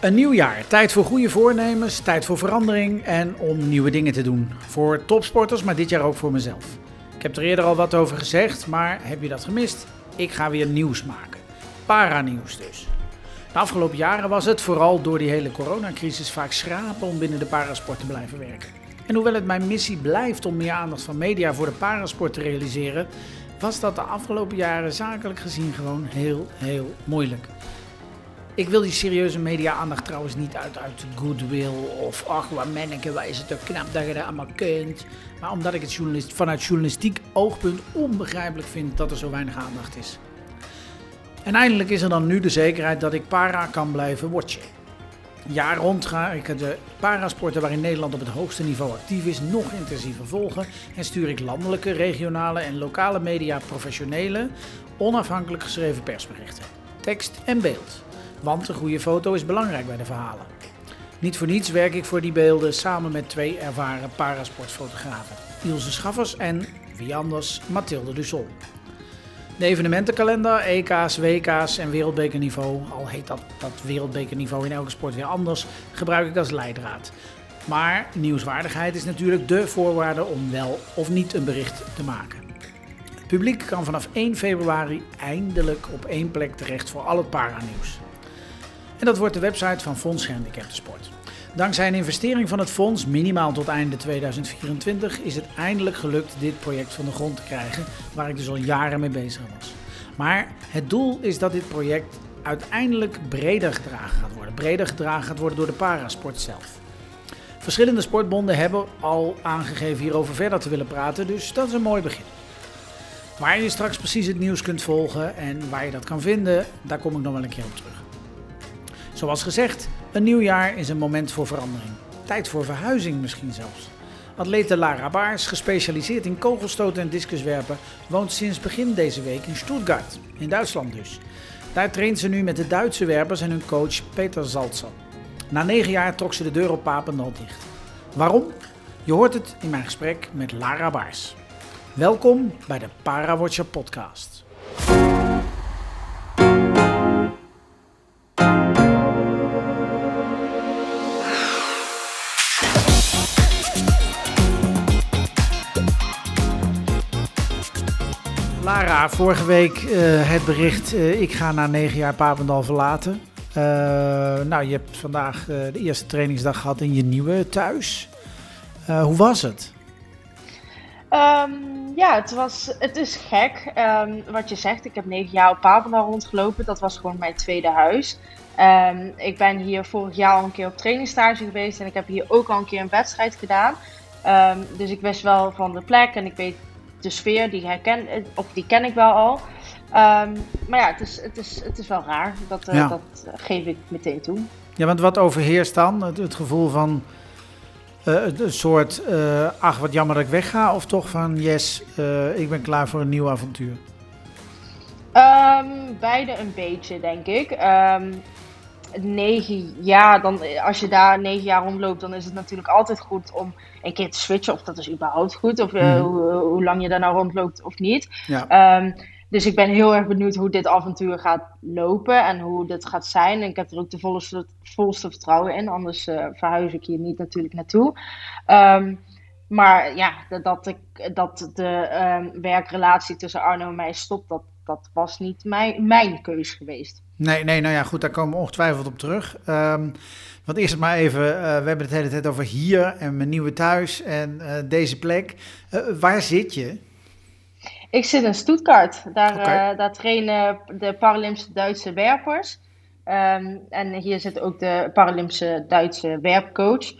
Een nieuw jaar. Tijd voor goede voornemens, tijd voor verandering en om nieuwe dingen te doen. Voor topsporters, maar dit jaar ook voor mezelf. Ik heb er eerder al wat over gezegd, maar heb je dat gemist? Ik ga weer nieuws maken. Paranieuws dus. De afgelopen jaren was het, vooral door die hele coronacrisis, vaak schrapen om binnen de parasport te blijven werken. En hoewel het mijn missie blijft om meer aandacht van media voor de parasport te realiseren, was dat de afgelopen jaren zakelijk gezien gewoon heel, heel moeilijk. Ik wil die serieuze media-aandacht trouwens niet uit, uit goodwill of ach, wat manneke, wat is het toch knap dat je dat allemaal kunt. Maar omdat ik het journalist, vanuit journalistiek oogpunt onbegrijpelijk vind dat er zo weinig aandacht is. En eindelijk is er dan nu de zekerheid dat ik para kan blijven watchen. Jaar rond ga ik de parasporten waarin Nederland op het hoogste niveau actief is nog intensiever volgen en stuur ik landelijke, regionale en lokale media professionele, onafhankelijk geschreven persberichten, tekst en beeld. Want een goede foto is belangrijk bij de verhalen. Niet voor niets werk ik voor die beelden samen met twee ervaren parasportfotografen. Ilse Schaffers en, wie anders, Mathilde Dusson. De evenementenkalender, EK's, WK's en wereldbekerniveau, al heet dat, dat wereldbekerniveau in elke sport weer anders, gebruik ik als leidraad. Maar nieuwswaardigheid is natuurlijk de voorwaarde om wel of niet een bericht te maken. Het publiek kan vanaf 1 februari eindelijk op één plek terecht voor al het paranieuws. En dat wordt de website van Fonds Gehandicaptensport. Dankzij een investering van het fonds, minimaal tot einde 2024, is het eindelijk gelukt dit project van de grond te krijgen, waar ik dus al jaren mee bezig was. Maar het doel is dat dit project uiteindelijk breder gedragen gaat worden. Breder gedragen gaat worden door de parasport zelf. Verschillende sportbonden hebben al aangegeven hierover verder te willen praten, dus dat is een mooi begin. Waar je straks precies het nieuws kunt volgen en waar je dat kan vinden, daar kom ik nog wel een keer op terug. Zoals gezegd, een nieuw jaar is een moment voor verandering. Tijd voor verhuizing misschien zelfs. Atlete Lara Baars, gespecialiseerd in kogelstoten en discuswerpen, woont sinds begin deze week in Stuttgart, in Duitsland dus. Daar traint ze nu met de Duitse werpers en hun coach Peter Zaltzer. Na negen jaar trok ze de deur op Papendal dicht. Waarom? Je hoort het in mijn gesprek met Lara Baars. Welkom bij de Parawatcher podcast. Lara, vorige week uh, het bericht, uh, ik ga na negen jaar Papendal verlaten. Uh, nou, je hebt vandaag de eerste trainingsdag gehad in je nieuwe thuis. hoe was het? Um, ja, het, was, het is gek. Um, wat je zegt, ik heb negen jaar op Papendal rondgelopen. Dat was gewoon mijn tweede huis. Um, ik ben hier vorig jaar al een keer op trainingstage geweest. En ik heb hier ook al een keer een wedstrijd gedaan. dus ik wist wel van de plek en ik weet de sfeer, die, herken, of die ken ik wel al. Um, maar ja, het is, het, is, het is wel raar. Dat, uh, ja. dat geef ik meteen toe. Ja, want wat overheerst dan? Het, het gevoel van uh, een soort, uh, ach wat jammer dat ik wegga, of toch van yes, ik ben klaar voor een nieuw avontuur? Um, beide een beetje, denk ik. Um, negen jaar, dan, als je daar negen jaar rondloopt, dan is het natuurlijk altijd goed om een keer te switchen. Of dat is überhaupt goed, of uh, mm. hoe, hoe, lang je daar nou rondloopt of niet. Ja. Um, dus ik ben heel erg benieuwd hoe dit avontuur gaat lopen en hoe dit gaat zijn. En ik heb er ook de volste, volste vertrouwen in, anders uh, verhuis ik hier niet natuurlijk naartoe. Um, maar ja, dat, ik, dat de um, werkrelatie tussen Arno en mij stopt, dat, dat was niet mijn, mijn keus geweest. Nee, nee, nou ja, goed, daar komen we ongetwijfeld op terug. Um, want eerst maar even, uh, we hebben het de hele tijd over hier en mijn nieuwe thuis en uh, deze plek. Uh, waar zit je? Ik zit in Stuttgart. Daar, okay. daar trainen de Paralympische Duitse werpers. Um, en hier zit ook de Paralympische Duitse werpcoach.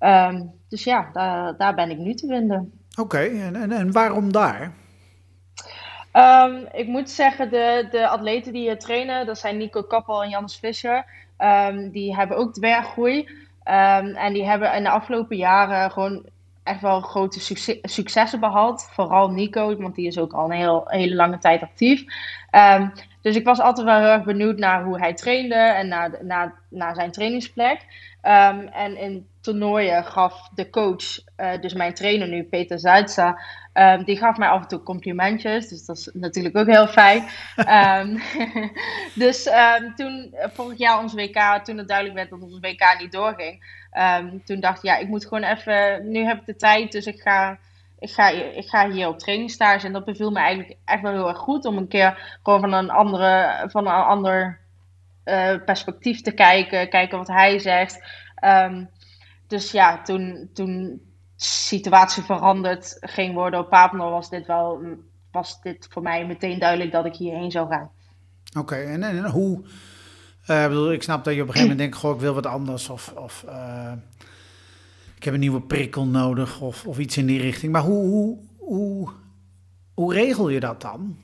Um, dus ja, daar, daar ben ik nu te vinden. Oké, okay. en, en, en waarom daar? Um, ik moet zeggen, de, de atleten die hier trainen, dat zijn Nico Kappel en Jans Visser. Um, die hebben ook dwerggroei. Um, en die hebben in de afgelopen jaren gewoon echt wel grote succes, successen behaald. Vooral Nico, want die is ook al een heel, hele lange tijd actief. dus ik was altijd wel heel erg benieuwd naar hoe hij trainde en naar, naar, naar zijn trainingsplek. Ehm, en in toernooien gaf de coach, uh, dus mijn trainer nu, Peter Zuidza, um, die gaf mij af en toe complimentjes. Dus dat is natuurlijk ook heel fijn. um, dus toen, vorig jaar ons WK, toen het duidelijk werd dat ons WK niet doorging, toen dacht ik, ja, ik moet gewoon even, nu heb ik de tijd, dus ik ga ik ga, ik ga hier op trainingstage. En dat beviel me eigenlijk echt wel heel erg goed. Om een keer gewoon van een, andere, van een ander uh, perspectief te kijken. Kijken wat hij zegt. Um, dus ja, toen, toen situatie veranderd ging worden op Papendal, was dit wel was dit voor mij meteen duidelijk dat ik hierheen zou gaan. Oké, en, en, hoe... Bedoel, ik snap dat je op een gegeven moment denkt, goh, ik wil wat anders. Of, of uh, ik heb een nieuwe prikkel nodig of, of iets in die richting. Maar hoe, hoe, hoe regel je dat dan?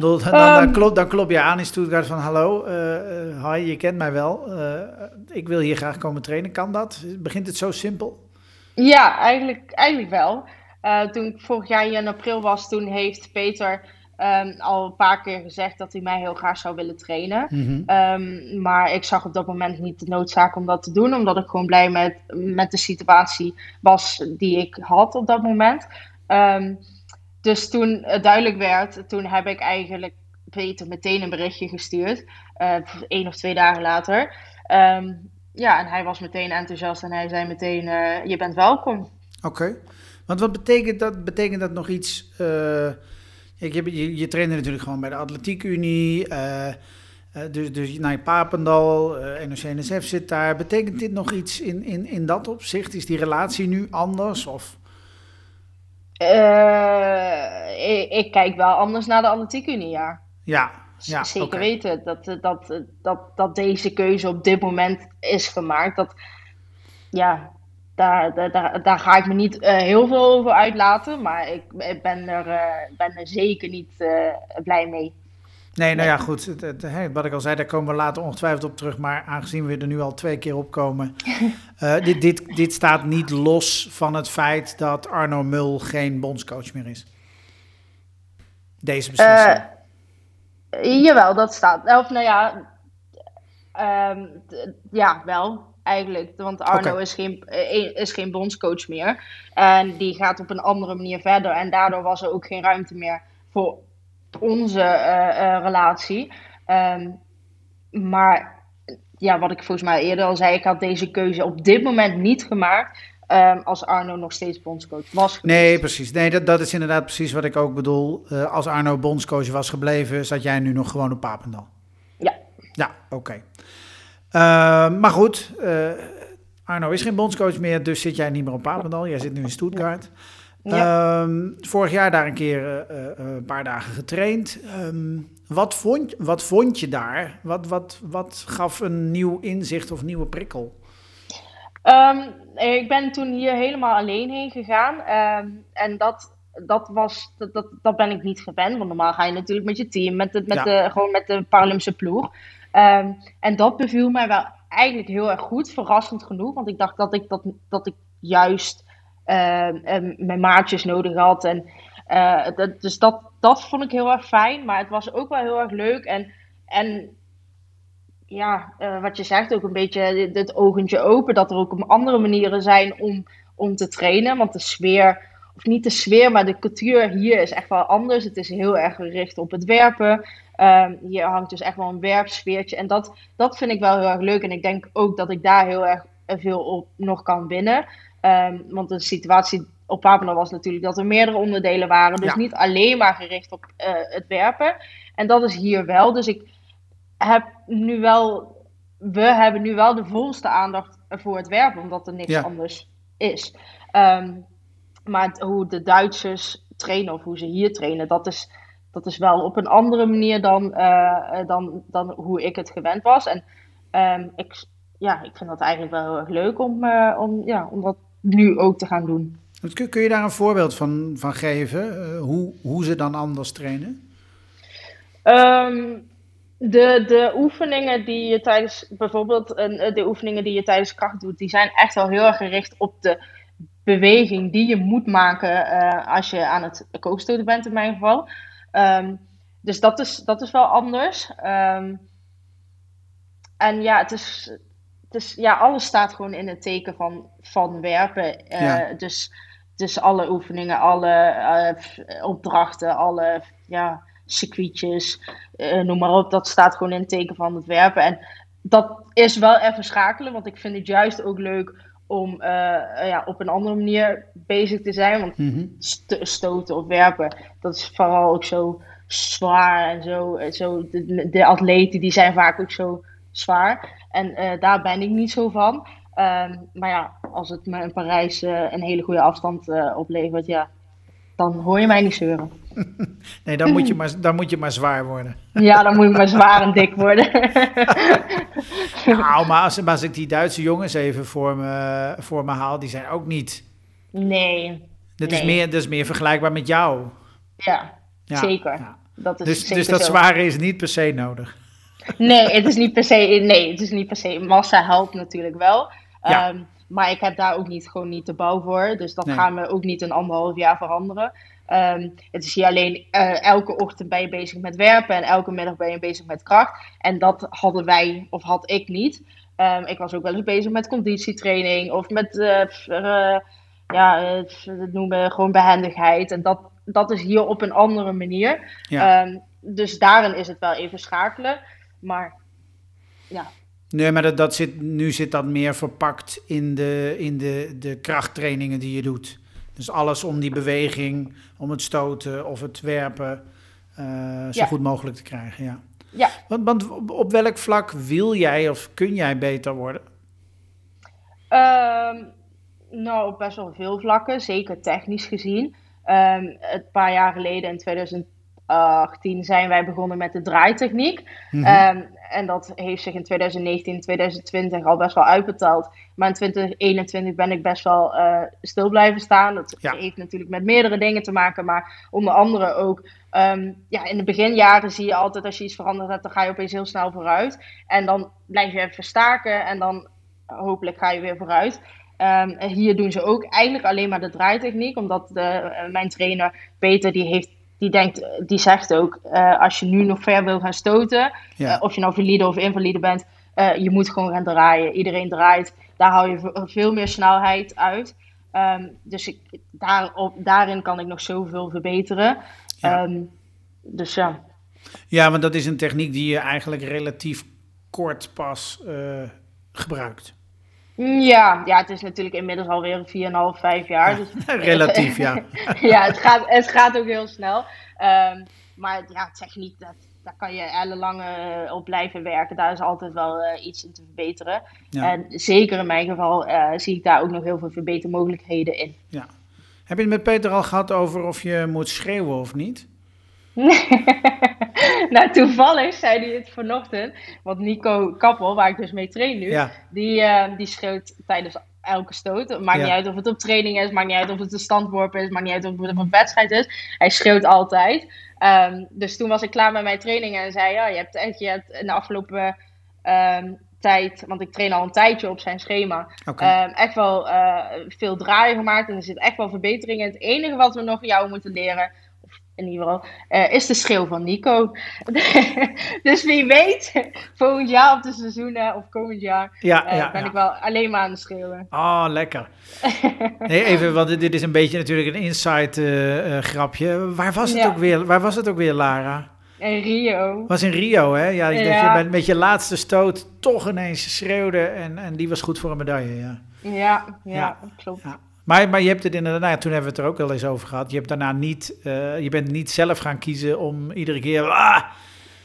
Dan, dan, dan, ehm. klop, dan klop je aan in Stuttgart van hallo, uh, hi, je kent mij wel. Uh, ik wil hier graag komen trainen. Kan dat? Begint het zo simpel? Ja, eigenlijk, eigenlijk wel. Uh, toen ik vorig jaar in april was, toen heeft Peter Um, al een paar keer gezegd dat hij mij heel graag zou willen trainen. Mm um, maar ik zag op dat moment niet de noodzaak om dat te doen, omdat ik gewoon blij met, met de situatie was die ik had op dat moment. Um, dus toen het duidelijk werd, toen heb ik eigenlijk Peter meteen een berichtje gestuurd. Uh, één of twee dagen later. ja, en hij was meteen enthousiast en hij zei meteen: uh, Je bent welkom. Oké. Want wat betekent dat? Betekent dat nog iets? Uh je, je, je trainde natuurlijk gewoon bij de Atletiek Unie. Dus, dus naar Papendal, uh, NOC-NSF zit daar. Betekent dit nog iets in, in, in dat opzicht? Is die relatie nu anders? Of? Ik, ik, kijk wel anders naar de Atletiek Unie, ja. Ja, ja Zeker weten dat, dat, dat, dat deze keuze op dit moment is gemaakt. Dat, ja, daar, daar, daar, ga ik me niet uh, heel veel over uitlaten. Maar ik, ik ben, er, uh, ben er zeker niet blij mee. Nee, nou ja, goed. Het, het, het, wat ik al zei, daar komen we later ongetwijfeld op terug. Maar aangezien we er nu al twee keer op komen. dit, dit, dit staat niet los van het feit dat Arno Mul geen bondscoach meer is. Deze beslissing. jawel, dat staat. Of nou ja, um, ja, wel eigenlijk. Want Arno is, geen, eh, is geen bondscoach meer. En die gaat op een andere manier verder. En daardoor was er ook geen ruimte meer voor onze uh, uh, relatie. Um, maar ja, wat ik volgens mij eerder al zei, ik had deze keuze op dit moment niet gemaakt. Um, als Arno nog steeds bondscoach was geweest. Nee, precies. Nee, dat, dat is inderdaad precies wat ik ook bedoel. Uh, als Arno bondscoach was gebleven, zat jij nu nog gewoon op Papendal. Ja. Ja, oké. Uh, maar goed, uh, Arno is geen bondscoach meer, dus zit jij niet meer op Papendal. Jij zit nu in Stuttgart. Ja. Um, vorig jaar daar een keer uh, een paar dagen getraind. Um, wat, vond, wat vond je daar? Wat, wat, wat gaf een nieuw inzicht of nieuwe prikkel? Um, ik ben toen hier helemaal alleen heen gegaan. en dat, dat, was, dat, dat, dat ben ik niet gewend. Want normaal ga je natuurlijk met je team, met de, met ja. de, gewoon met de Paralympische ploeg. En dat beviel mij wel eigenlijk heel erg goed, verrassend genoeg. Want ik dacht dat ik, dat, dat ik juist mijn maatjes nodig had. En, uh, dat, dus dat, dat vond ik heel erg fijn. Maar het was ook wel heel erg leuk. En, en ja, uh, wat je zegt, ook een beetje het ogentje open. Dat er ook andere manieren zijn om, om te trainen. Want de sfeer, of niet de sfeer, maar de cultuur hier is echt wel anders. Het is heel erg gericht op het werpen. Um, hier hangt dus echt wel een werpsfeertje. En dat, dat vind ik wel heel erg leuk. En ik denk ook dat ik daar heel erg veel op nog kan winnen. Um, want de situatie op Papendal was natuurlijk dat er meerdere onderdelen waren. Dus niet alleen maar gericht op uh, het werpen. En dat is hier wel. Dus ik heb nu wel. We hebben nu wel de volste aandacht voor het werpen, omdat er niks ja. anders is. Um, maar hoe de Duitsers trainen of hoe ze hier trainen, dat is dat is wel op een andere manier dan, uh, dan, dan hoe ik het gewend was. En um, ik, ja, ik vind dat eigenlijk wel heel erg leuk om, uh, om, ja, om dat nu ook te gaan doen. Kun, kun je daar een voorbeeld van, van geven? Uh, hoe, hoe ze dan anders trainen? Um, de, de oefeningen die je tijdens, bijvoorbeeld de oefeningen die je tijdens kracht doet, die zijn echt wel heel erg gericht op de beweging die je moet maken als je aan het kookstoten bent in mijn geval. Um, dus dat is, dat is wel anders. Ehm, en ja, het is, is, ja, alles staat gewoon in het teken van, van werpen. Uh, dus, dus alle oefeningen, alle uh, opdrachten, alle ja, circuitjes, uh, noem maar op. Dat staat gewoon in het teken van het werpen. En dat is wel even schakelen, want ik vind het juist ook leuk om ja, op een andere manier bezig te zijn. Want mm -hmm. stoten of werpen, dat is vooral ook zo zwaar en zo. zo de, de atleten die zijn vaak ook zo zwaar. En uh, daar ben ik niet zo van. Um, maar ja, als het me in Parijs uh, een hele goede afstand uh, oplevert, ja, dan hoor je mij niet zeuren. nee, dan moet, je maar, dan moet je maar zwaar worden. ja, dan moet ik maar zwaar en dik worden. nou, maar als, maar als ik die Duitse jongens even voor me, voor me haal, die zijn ook niet... Nee. Dat, nee. Is, meer, dat is meer vergelijkbaar met jou. Ja, ja zeker. Ja. Dat is dus, zeker dus dat zo. zware is niet per se nodig. Nee, het is niet per se. Nee, het is niet per se. Massa helpt natuurlijk wel. Ja. Um, maar ik heb daar ook niet, gewoon niet de bouw voor. Dus dat nee. gaan we ook niet in anderhalf jaar veranderen. Um, het is hier alleen uh, elke ochtend ben je bezig met werpen en elke middag ben je bezig met kracht. En dat hadden wij, of had ik niet. Um, ik was ook wel eens bezig met conditietraining of met, uh, uh, ja, het noemen gewoon behendigheid. En dat, dat is hier op een andere manier. Ja. dus daarin is het wel even schakelen. Maar ja. Nee, maar dat, dat zit, nu zit dat meer verpakt in, de, in de, de krachttrainingen die je doet. Dus alles om die beweging, om het stoten of het werpen uh, zo ja. goed mogelijk te krijgen. Ja. ja. Want, want op, op, welk vlak wil jij of kun jij beter worden? Um, nou, op best wel veel vlakken, zeker technisch gezien. Um, een paar jaar geleden in 2000. 2018 zijn wij begonnen met de draaitechniek. Mm -hmm. um, en dat heeft zich in 2019, 2020 al best wel uitbetaald. Maar in 2021 ben ik best wel uh, stil blijven staan. Dat ja. heeft natuurlijk met meerdere dingen te maken, maar onder andere ook. Um, ja, in de beginjaren zie je altijd als je iets veranderd hebt, dan ga je opeens heel snel vooruit. En dan blijf je even staken en dan hopelijk ga je weer vooruit. Um, hier doen ze ook eigenlijk alleen maar de draaitechniek, omdat de, uh, mijn trainer Peter die heeft die, denkt, die zegt ook, uh, als je nu nog ver wil gaan stoten, ja. uh, of je nou valide of invalide bent, uh, je moet gewoon gaan draaien. Iedereen draait, daar hou je veel meer snelheid uit. Um, dus ik, daar, op, daarin kan ik nog zoveel verbeteren. Ja. Um, dus ja. Ja, want dat is een techniek die je eigenlijk relatief kort pas gebruikt. Ja, ja, het is natuurlijk inmiddels alweer 4,5, 5 jaar. Dus, Relatief, ja. ja, het gaat, het gaat ook heel snel. Um, maar ja, techniek, dat, daar kan je ellenlang uh, op blijven werken. Daar is altijd wel uh, iets in te verbeteren. Ja. En zeker in mijn geval uh, zie ik daar ook nog heel veel verbetermogelijkheden in. Ja. Heb je het met Peter al gehad over of je moet schreeuwen of niet? nou, toevallig zei hij het vanochtend. Want Nico Kappel, waar ik dus mee train nu, ja. die, uh, die schreeuwt tijdens elke stoot. Het maakt ja. niet uit of het op training is, maakt niet uit of het een standworp is, maakt niet uit of het een wedstrijd is. Hij schreeuwt altijd. Um, dus toen was ik klaar met mijn training en zei: Ja, je hebt echt je hebt in de afgelopen um, tijd, want ik train al een tijdje op zijn schema, okay. um, echt wel uh, veel draaien gemaakt. En er zit echt wel verbetering in. Het enige wat we nog jou moeten leren in ieder geval, uh, is de schreeuw van Nico. dus wie weet, volgend jaar op de seizoenen of komend jaar ja, uh, ja, ben ja. ik wel alleen maar aan het schreeuwen. Oh, lekker. nee, even, want dit is een beetje natuurlijk een inside uh, grapje. Waar was, het ook weer, waar was het ook weer, Lara? In Rio. Was in Rio, hè? Ja, dat je met, met je laatste stoot toch ineens schreeuwde en, en die was goed voor een medaille, ja. Ja, ja, klopt. Maar, maar je hebt het inderdaad, nou ja, toen hebben we het er ook wel eens over gehad. Je hebt daarna niet, uh, je bent niet zelf gaan kiezen om iedere keer. Ah!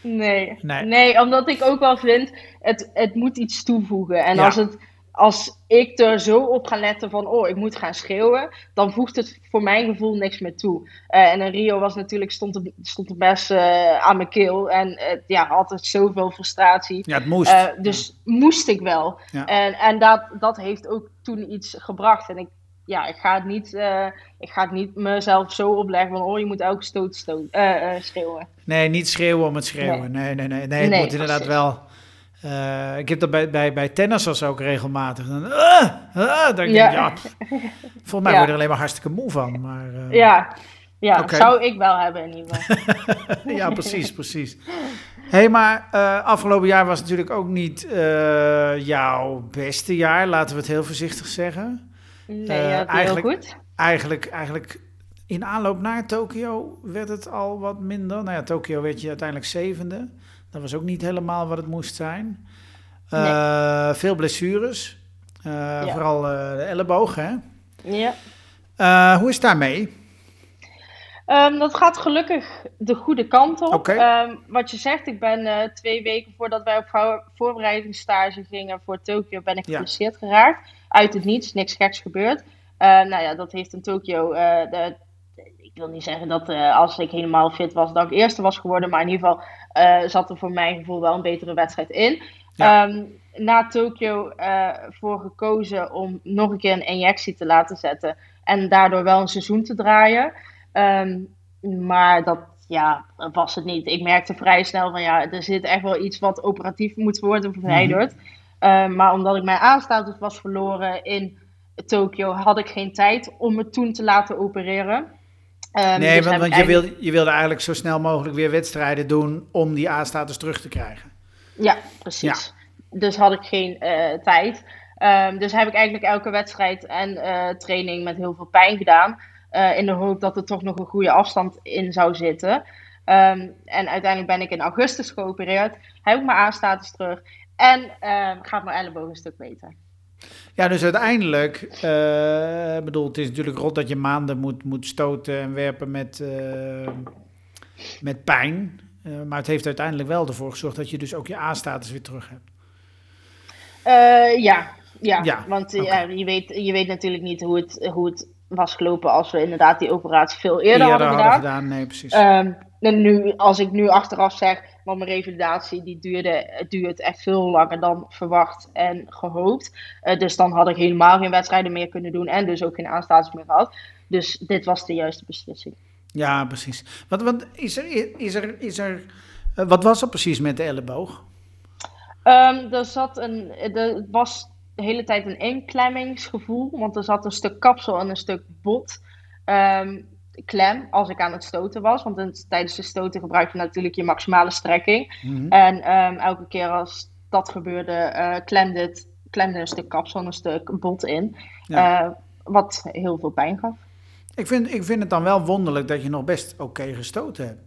Nee. nee. nee, omdat ik ook wel vind, het, het moet iets toevoegen. En ja. als, het, als ik er zo op ga letten van, oh, ik moet gaan schreeuwen, dan voegt het voor mijn gevoel niks meer toe. Uh, en in Rio was natuurlijk, stond het, stond het best uh, aan mijn keel. En uh, ja, altijd zoveel frustratie. Ja, het moest. dus moest ik wel. Ja. En, en dat, dat heeft ook toen iets gebracht. En ik ja, ik ga het niet, uh, ik ga het niet mezelf zo opleggen van, oh, je moet elke stoot, stoot uh, uh, schreeuwen. Nee, niet schreeuwen om het schreeuwen. Nee, nee, nee. Nee, nee het nee, moet inderdaad wel... ik heb dat bij, bij, bij tennissers ook regelmatig. Dan, dan denk ik, ja. ja volgens mij ja. word je er alleen maar hartstikke moe van. Maar, ja. Ja, zou ik wel hebben in ieder geval. ja, precies, precies. Hé, hey, maar eh, afgelopen jaar was natuurlijk ook niet eh, jouw beste jaar, laten we het heel voorzichtig zeggen. Nee, Eh, dat heel eigenlijk- goed. Eigenlijk, eigenlijk in aanloop naar Tokio werd het al wat minder. Nou ja, Tokio werd je uiteindelijk zevende. Dat was ook niet helemaal wat het moest zijn. Eh, Veel blessures, Eh, vooral de elleboog, hè? Ja. Hoe is het daarmee? Ehm, dat gaat gelukkig de goede kant op. Oké. Ehm, wat je zegt, ik ben twee weken voordat wij op voor- voorbereidingsstage gingen voor Tokio, ben ik Ja. geblesseerd geraakt. Uit het niets, niks geks gebeurd. Eh, nou ja, dat heeft in Tokio. eh, de, ik wil niet zeggen dat eh, als ik helemaal fit was, dat ik eerste was geworden. Maar in ieder geval zat er voor mijn gevoel wel een betere wedstrijd in. Ja. Ehm, na Tokio voor gekozen om nog een keer een injectie te laten zetten. En daardoor wel een seizoen te draaien. Ehm, maar dat ja, dat was het niet. Ik merkte vrij snel van ja, er zit echt wel iets wat operatief moet worden verwijderd. Ehm, maar omdat ik mijn aanstatus was verloren in Tokio, had ik geen tijd om me toen te laten opereren. Ehm, nee, dus want, je, eigenlijk- wil, je wilde eigenlijk zo snel mogelijk weer wedstrijden doen om die A-status terug te krijgen. Ja, precies. Dus had ik geen eh, tijd. Ehm, dus heb ik eigenlijk elke wedstrijd en eh, training met heel veel pijn gedaan. eh, in de hoop dat er toch nog een goede afstand in zou zitten. En uiteindelijk ben ik in augustus geopereerd. Heb ik mijn A-status terug. En ehm, gaat mijn elleboog een stuk beter. Ja, dus uiteindelijk, ik bedoel, het is natuurlijk rot dat je maanden moet, moet stoten en werpen met, eh, met pijn. Eh, maar het heeft uiteindelijk wel ervoor gezorgd dat je dus ook je A-status weer terug hebt. Eh, ja, ja, Ja, want ja, je, weet, je weet natuurlijk niet hoe het, hoe het was gelopen als we inderdaad die operatie veel eerder, hadden gedaan. Nee, precies. Ehm, en nu, als ik nu achteraf zeg, want mijn revalidatie die duurde, duurt echt veel langer dan verwacht en gehoopt. Eh, dus dan had ik helemaal geen wedstrijden meer kunnen doen en dus ook geen aanstatus meer gehad. Dus dit was de juiste beslissing. ja, precies. Wat, wat, is er, is er, is er, eh, wat was er precies met de elleboog? Ehm, er zat een, er was de hele tijd een inklemmingsgevoel, want er zat een stuk kapsel en een stuk bot. ehm, klem als ik aan het stoten was. Want in- tijdens het stoten gebruik je natuurlijk je maximale strekking. Mhm. En ehm, elke keer als dat gebeurde, eh, klemde, het, klemde een stuk kapsel en een stuk bot in. Ja. Eh, wat heel veel pijn gaf. Ik, vind, ik vind het dan wel wonderlijk dat je nog best oké gestoten hebt.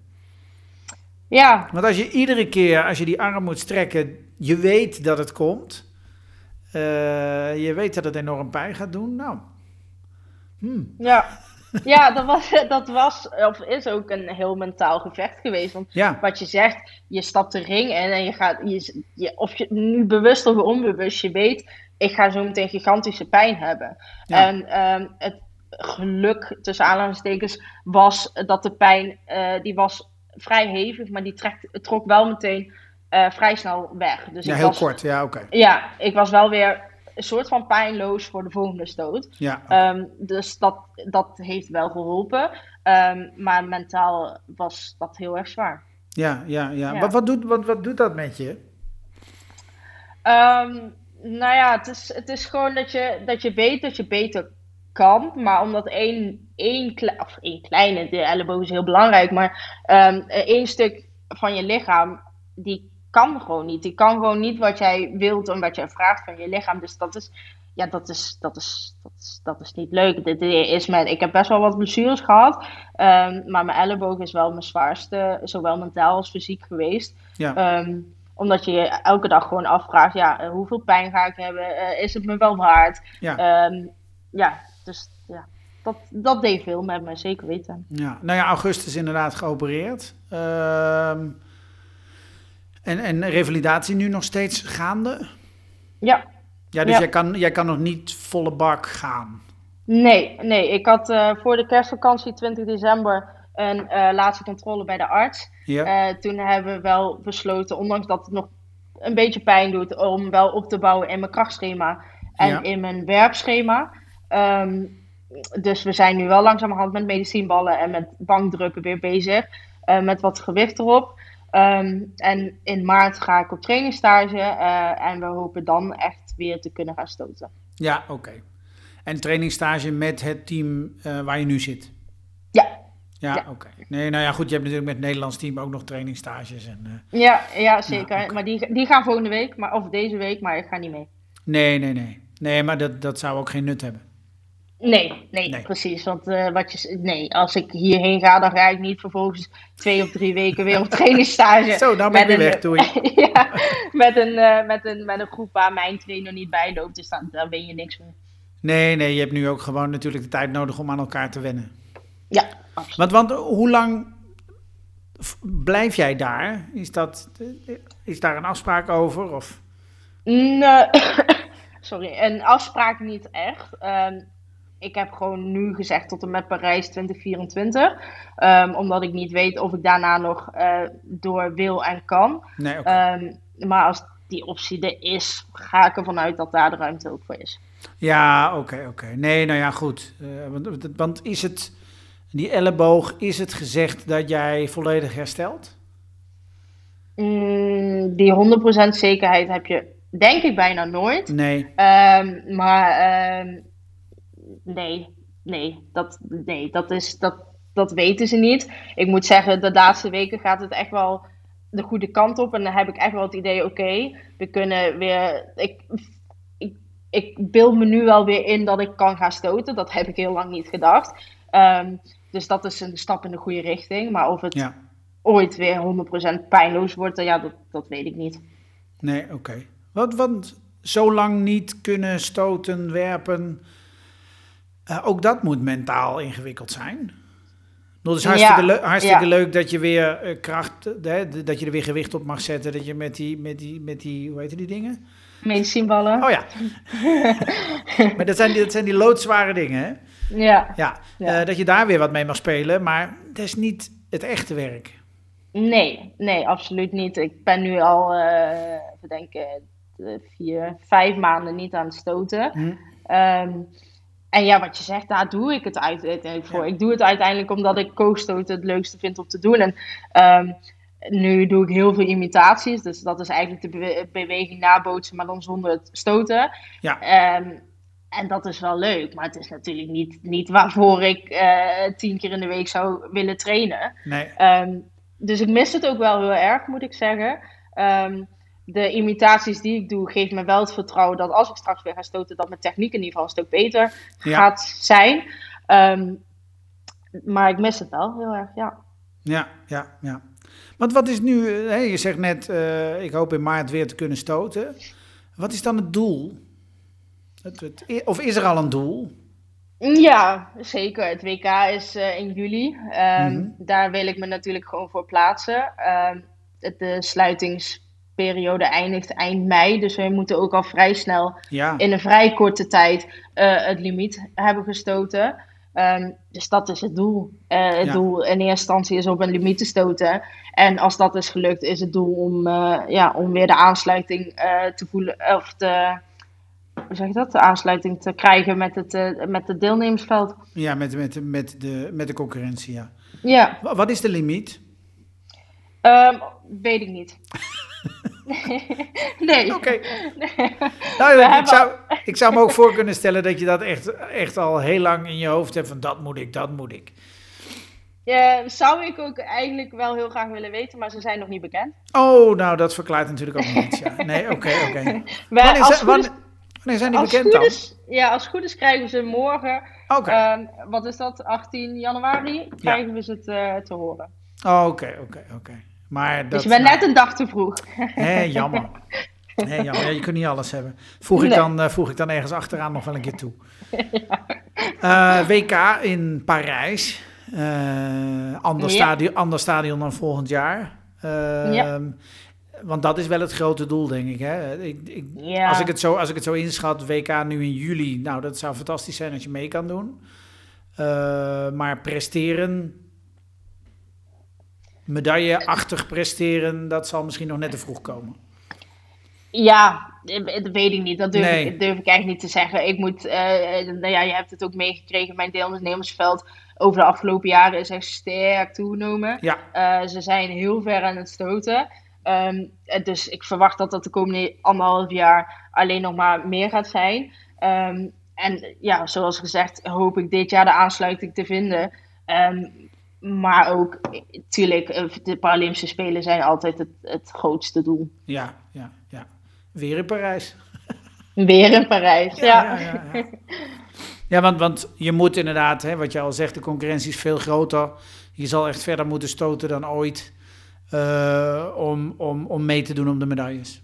Ja, Want als je iedere keer, als je die arm moet strekken, je weet dat het komt. eh, je weet dat het enorm pijn gaat doen. Nou, hmm. ja. ja dat, was, dat was of is ook een heel mentaal gevecht geweest. Want ja, wat je zegt, je stapt de ring in en je gaat, je, je, of je nu bewust of onbewust, je weet, ik ga zo meteen gigantische pijn hebben. Ja. En ehm, het geluk, tussen aanhalingstekens, was dat de pijn, eh, die was vrij hevig, maar die trekt, trok wel meteen eh, vrij snel weg. Dus ja ik heel was, kort. Ja, oké. Ja, ik was wel weer een soort van pijnloos voor de volgende stoot. Ja, Ehm, dus dat, dat heeft wel geholpen. Ehm, maar mentaal was dat heel erg zwaar. ja, ja. ja. Ja. Wat, wat, doet, wat, wat doet dat met je? Ehm, nou ja, het is, het is gewoon dat je, dat je weet dat je beter kan. Maar omdat één, één, of één kleine, de elleboog is heel belangrijk. Maar één stuk van je lichaam, die kan gewoon niet. Die kan gewoon niet wat jij wilt en wat jij vraagt van je lichaam. Dus dat is, ja, dat is, dat is, dat is, dat is niet leuk. Dit is met, ik heb best wel wat blessures gehad. ehm, maar mijn elleboog is wel mijn zwaarste, zowel mentaal als fysiek geweest. Ja, Ehm, omdat je je elke dag gewoon afvraagt, ja, eh, hoeveel pijn ga ik hebben? Eh, is het me wel waard? ja. Ehm, ja, dus ja, dat, dat deed veel met me, zeker weten. ja. Nou ja, augustus inderdaad geopereerd. Ehm, en, en revalidatie nu nog steeds gaande? Ja, Ja, dus Ja. Jij, kan, jij kan nog niet volle bak gaan. nee, nee. Ik had eh, voor de kerstvakantie 20 december een eh, laatste controle bij de arts. Ja, Eh, toen hebben we wel besloten, ondanks dat het nog een beetje pijn doet, om wel op te bouwen in mijn krachtschema en Ja. in mijn werpschema. Ehm, dus we zijn nu wel langzamerhand met medicijnballen en met bankdrukken weer bezig, met wat gewicht erop. Ehm, en in maart ga ik op trainingsstage eh, en we hopen dan echt weer te kunnen gaan stoten. ja oké. En trainingsstage met het team eh, waar je nu zit? Ja, Ja, oké. Nee, nou ja, goed. Je hebt natuurlijk met het Nederlands team ook nog trainingstages. En, uh... ja, ja, zeker. Maar die, die gaan volgende week, maar, of deze week, maar ik ga niet mee. Nee, nee, nee. Nee, maar dat, dat zou ook geen nut hebben. Nee, nee, precies. Want uh, wat je, nee, als ik hierheen ga, dan ga ik niet vervolgens twee of drie weken weer op trainingsstage. Zo, dan ben ik weer weg, doei. ja, met een, uh, met, een, met een groep waar mijn trainer niet bij loopt, dus dan, dan ben je niks meer. Nee, nee, je hebt nu ook gewoon natuurlijk de tijd nodig om aan elkaar te wennen. Ja, absoluut. Want, want hoe lang blijf jij daar? Is, dat, is daar een afspraak over? Of? Nee, sorry, een afspraak niet echt. Um, ik heb gewoon nu gezegd tot en met Parijs 2024. Um, ehm, omdat ik niet weet of ik daarna nog uh, door wil en kan. Nee, okay. um, maar als die optie er is, ga ik ervan uit dat daar de ruimte ook voor is. Ja, oké, okay, oké. Nee, nou ja, goed. Uh, want, want, is het, die elleboog, is het gezegd dat jij volledig herstelt? Mm, die 100% zekerheid heb je denk ik bijna nooit. Nee. Um, maar nee, nee, dat, nee dat, is, dat, dat weten ze niet. Ik moet zeggen, de laatste weken gaat het echt wel de goede kant op. En dan heb ik echt wel het idee, oké, we kunnen weer... Ik, ik, ik beeld me nu wel weer in dat ik kan gaan stoten. Dat heb ik heel lang niet gedacht. Ehm, dus dat is een stap in de goede richting. Maar of het ooit weer 100% pijnloos wordt, ja, dat, dat weet ik niet. Nee, oké. Wat, want zo lang niet kunnen stoten, werpen... Uh, ook dat moet mentaal ingewikkeld zijn. Het is hartstikke, ja, le hartstikke ja. leuk dat je weer uh, kracht, hè, dat je er weer gewicht op mag zetten. Dat je met die, met die, met die hoe heet die dingen? Mainstreamballen. Oh ja. maar dat zijn, die, dat zijn die loodzware dingen, hè? Ja. Ja, ja. Uh, dat je daar weer wat mee mag spelen, maar dat is niet het echte werk. Nee, nee, absoluut niet. Ik ben nu al, uh, we denken, vier, vijf maanden niet aan het stoten. Hm. Um, en ja, wat je zegt, daar doe ik het uiteindelijk voor. Ik doe het uiteindelijk omdat ik kookstoten het leukste vind om te doen. En um, nu doe ik heel veel imitaties. Dus dat is eigenlijk de be beweging nabootsen, maar dan zonder het stoten. Ja. Um, en dat is wel leuk, maar het is natuurlijk niet, niet waarvoor ik uh, tien keer in de week zou willen trainen. Nee. Um, dus ik mis het ook wel heel erg, moet ik zeggen. Um, de imitaties die ik doe, geeft me wel het vertrouwen dat als ik straks weer ga stoten, dat mijn techniek in ieder geval een stuk beter gaat zijn. Um, maar ik mis het wel heel erg, ja. Ja, ja, ja. Want wat is nu, hè, je zegt net, uh, ik hoop in maart weer te kunnen stoten. Wat is dan het doel? Het, het, of is er al een doel? Ja, zeker. Het WK is uh, in juli. Um, mm -hmm. Daar wil ik me natuurlijk gewoon voor plaatsen. Um, de sluitings periode eindigt eind mei. Dus we moeten ook al vrij snel ja. in een vrij korte tijd uh, het limiet hebben gestoten. Um, dus dat is het doel. Uh, het ja. doel in eerste instantie is op een limiet te stoten. En als dat is gelukt, is het doel om, uh, ja, om weer de aansluiting te voelen. Of de, hoe zeg je dat? De aansluiting te krijgen met het, met het deelnemersveld. Ja, met, met, met, de, met de concurrentie, ja. Ja. Wat is de limiet? Um, weet ik niet. nee. Oké. Nou, ik, zou, ik zou me ook voor kunnen stellen dat je dat echt, echt al heel lang in je hoofd hebt van dat moet ik, dat moet ik. Ja, zou ik ook eigenlijk wel heel graag willen weten, maar ze zijn nog niet bekend. Oh, nou dat verklaart natuurlijk ook niets. Ja. Nee, oké, oké. Wanneer, wanneer, wanneer, zijn die bekend dan? Is, ja, als het goed is krijgen ze morgen, okay. uh, wat is dat, 18 januari, krijgen ja. we ze het uh, te horen. Oké, oké, oké. Maar dat, dus je bent net een dag te vroeg. Hé, jammer. Hé, jammer. Ja, je kunt niet alles hebben. Voeg ik, nee. dan, uh, voeg ik dan ergens achteraan nog wel een keer toe. Ja. Uh, WK in Parijs. Uh, ander, ja. stadion, ander stadion dan volgend jaar. ja. Want dat is wel het grote doel, denk ik. Hè? ik, als, ik het zo, als ik het zo inschat, WK nu in juli. Nou, dat zou fantastisch zijn als je mee kan doen. maar presteren medailleachtig presteren, dat zal misschien nog net te vroeg komen. Ja, dat weet ik niet. Dat durf, nee. ik, durf ik eigenlijk niet te zeggen. Ik moet, uh, nou ja, je hebt het ook meegekregen. Mijn deelnemersveld over de afgelopen jaren is echt sterk toegenomen. Ja. Uh, ze zijn heel ver aan het stoten. Um, dus ik verwacht dat dat de komende anderhalf jaar alleen nog maar meer gaat zijn. Um, en ja, zoals gezegd, hoop ik dit jaar de aansluiting te vinden. Um, maar ook, natuurlijk, de Paralympische Spelen zijn altijd het, het grootste doel. Ja, ja, ja. Weer in Parijs. Weer in Parijs, ja. Ja, ja, ja, ja. want, want je moet inderdaad, hè, wat je al zegt, de concurrentie is veel groter. Je zal echt verder moeten stoten dan ooit uh, om, om, om mee te doen om de medailles.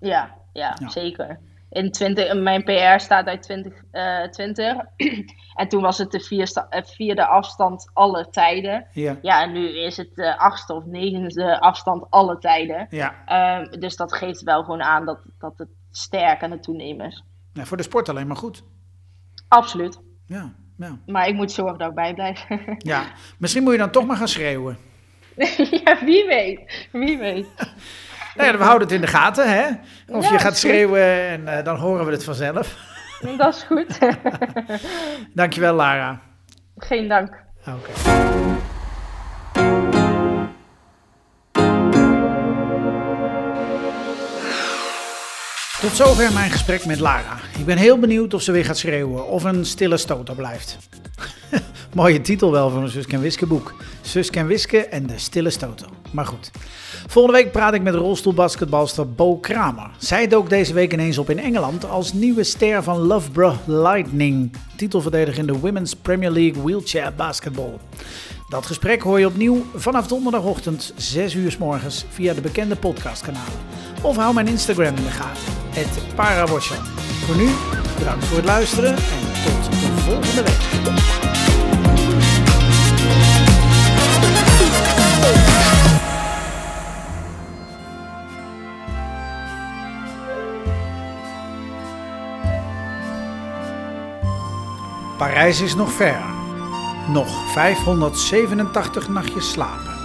Ja, ja, ja. zeker. In 20, mijn PR staat uit 2020. Uh, en toen was het de vierde, vierde afstand alle tijden. Ja. ja, en nu is het de achtste of negende afstand alle tijden. Ja. Um, dus dat geeft wel gewoon aan dat, dat het sterk aan het toenemen is. Ja, voor de sport alleen maar goed. Absoluut. Ja, ja. Maar ik moet zorgen dat ik bijblijf. ja, misschien moet je dan toch maar gaan schreeuwen. ja, wie weet. Wie weet. Nou ja, we houden het in de gaten, hè? Of ja, je gaat schreeuwen en uh, dan horen we het vanzelf. Dat is goed. Dankjewel, Lara. Geen dank. Oké. Okay. Tot zover mijn gesprek met Lara. Ik ben heel benieuwd of ze weer gaat schreeuwen of een stille stoter blijft. Mooie titel wel van een Suske en Wiske boek. Suske en Wiske en de stille stoter. Maar goed. Volgende week praat ik met rolstoelbasketbalster Bo Kramer. Zij dook deze week ineens op in Engeland als nieuwe ster van Loughborough Lightning. Titelverdediger in de Women's Premier League Wheelchair Basketball. Dat gesprek hoor je opnieuw vanaf donderdagochtend 6 uur s morgens via de bekende podcastkanalen. Of hou mijn Instagram in de gaten, het Voor nu, bedankt voor het luisteren en tot de volgende week. Parijs is nog ver. Nog 587 nachtjes slapen.